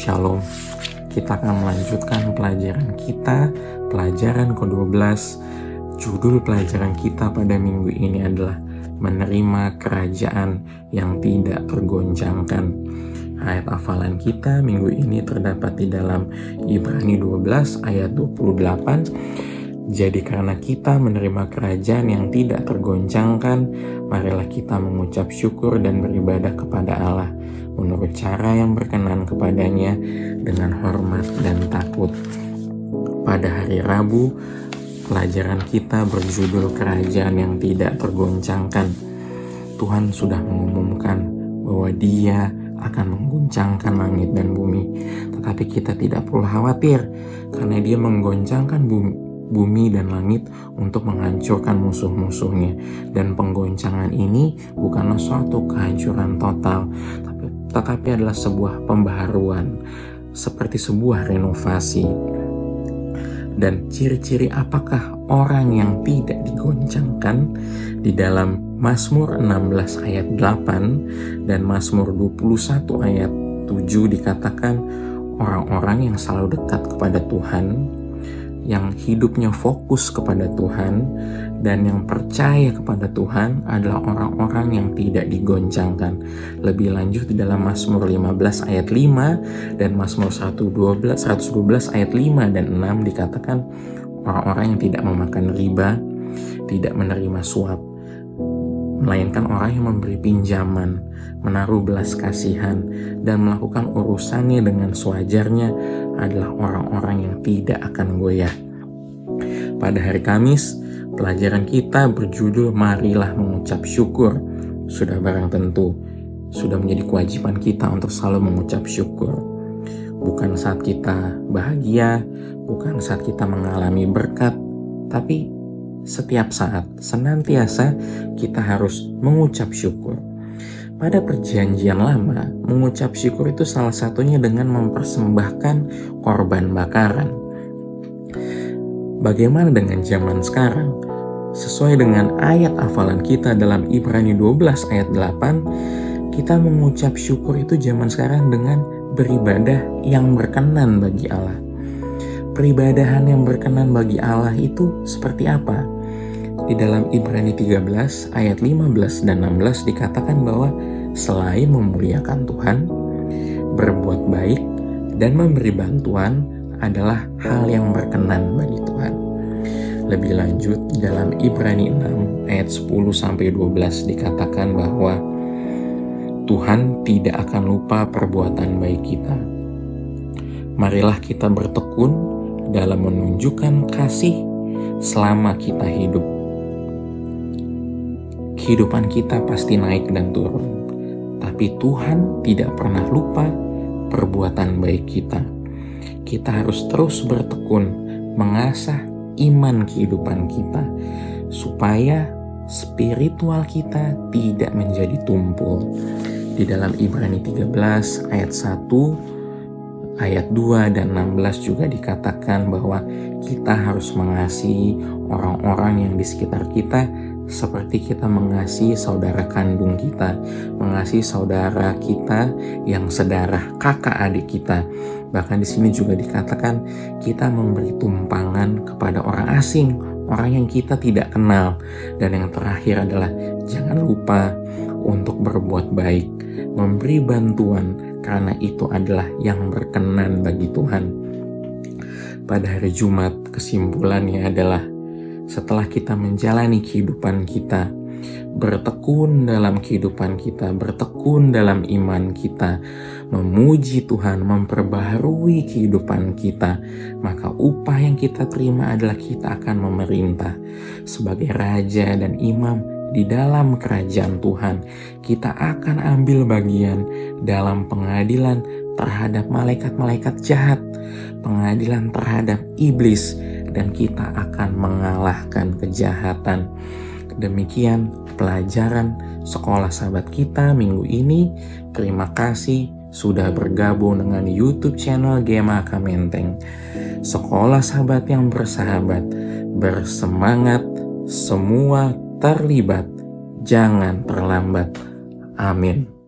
Shalom. Kita akan melanjutkan pelajaran kita, pelajaran ke-12. Judul pelajaran kita pada minggu ini adalah menerima kerajaan yang tidak tergoncangkan. Ayat hafalan kita minggu ini terdapat di dalam Ibrani 12 ayat 28. Jadi karena kita menerima kerajaan yang tidak tergoncangkan, marilah kita mengucap syukur dan beribadah kepada Allah menurut cara yang berkenan kepadanya dengan hormat dan takut. Pada hari Rabu, pelajaran kita berjudul Kerajaan yang Tidak Tergoncangkan. Tuhan sudah mengumumkan bahwa Dia akan mengguncangkan langit dan bumi, tetapi kita tidak perlu khawatir karena Dia menggoncangkan bumi, bumi dan langit untuk menghancurkan musuh-musuhnya. Dan penggoncangan ini bukanlah suatu kehancuran total, tetapi adalah sebuah pembaharuan, seperti sebuah renovasi. Dan ciri-ciri apakah orang yang tidak digoncangkan di dalam Mazmur 16 ayat 8 dan Mazmur 21 ayat 7 dikatakan orang-orang yang selalu dekat kepada Tuhan yang hidupnya fokus kepada Tuhan dan yang percaya kepada Tuhan adalah orang-orang yang tidak digoncangkan. Lebih lanjut di dalam Mazmur 15 ayat 5 dan Mazmur 112 112 ayat 5 dan 6 dikatakan orang-orang yang tidak memakan riba, tidak menerima suap, melainkan orang yang memberi pinjaman, menaruh belas kasihan, dan melakukan urusannya dengan sewajarnya adalah orang-orang yang tidak akan goyah. Pada hari Kamis, pelajaran kita berjudul Marilah Mengucap Syukur. Sudah barang tentu, sudah menjadi kewajiban kita untuk selalu mengucap syukur. Bukan saat kita bahagia, bukan saat kita mengalami berkat, tapi setiap saat, senantiasa kita harus mengucap syukur. Pada perjanjian lama, mengucap syukur itu salah satunya dengan mempersembahkan korban bakaran. Bagaimana dengan zaman sekarang? Sesuai dengan ayat hafalan kita dalam Ibrani 12 ayat 8, kita mengucap syukur itu zaman sekarang dengan beribadah yang berkenan bagi Allah peribadahan yang berkenan bagi Allah itu seperti apa? Di dalam Ibrani 13 ayat 15 dan 16 dikatakan bahwa selain memuliakan Tuhan, berbuat baik dan memberi bantuan adalah hal yang berkenan bagi Tuhan. Lebih lanjut dalam Ibrani 6 ayat 10 sampai 12 dikatakan bahwa Tuhan tidak akan lupa perbuatan baik kita. Marilah kita bertekun dalam menunjukkan kasih selama kita hidup. Kehidupan kita pasti naik dan turun, tapi Tuhan tidak pernah lupa perbuatan baik kita. Kita harus terus bertekun mengasah iman kehidupan kita supaya spiritual kita tidak menjadi tumpul. Di dalam Ibrani 13 ayat 1 ayat 2 dan 16 juga dikatakan bahwa kita harus mengasihi orang-orang yang di sekitar kita seperti kita mengasihi saudara kandung kita, mengasihi saudara kita yang sedarah kakak adik kita. Bahkan di sini juga dikatakan kita memberi tumpangan kepada orang asing, orang yang kita tidak kenal. Dan yang terakhir adalah jangan lupa untuk berbuat baik, memberi bantuan karena itu adalah yang berkenan bagi Tuhan. Pada hari Jumat, kesimpulannya adalah setelah kita menjalani kehidupan kita, bertekun dalam kehidupan kita, bertekun dalam iman kita, memuji Tuhan, memperbaharui kehidupan kita, maka upah yang kita terima adalah kita akan memerintah sebagai raja dan imam di dalam kerajaan Tuhan, kita akan ambil bagian dalam pengadilan terhadap malaikat-malaikat jahat, pengadilan terhadap iblis, dan kita akan mengalahkan kejahatan. Demikian pelajaran sekolah sahabat kita minggu ini. Terima kasih sudah bergabung dengan YouTube channel Gema Kamenteng. Sekolah sahabat yang bersahabat, bersemangat, semua terlibat, jangan terlambat. Amin.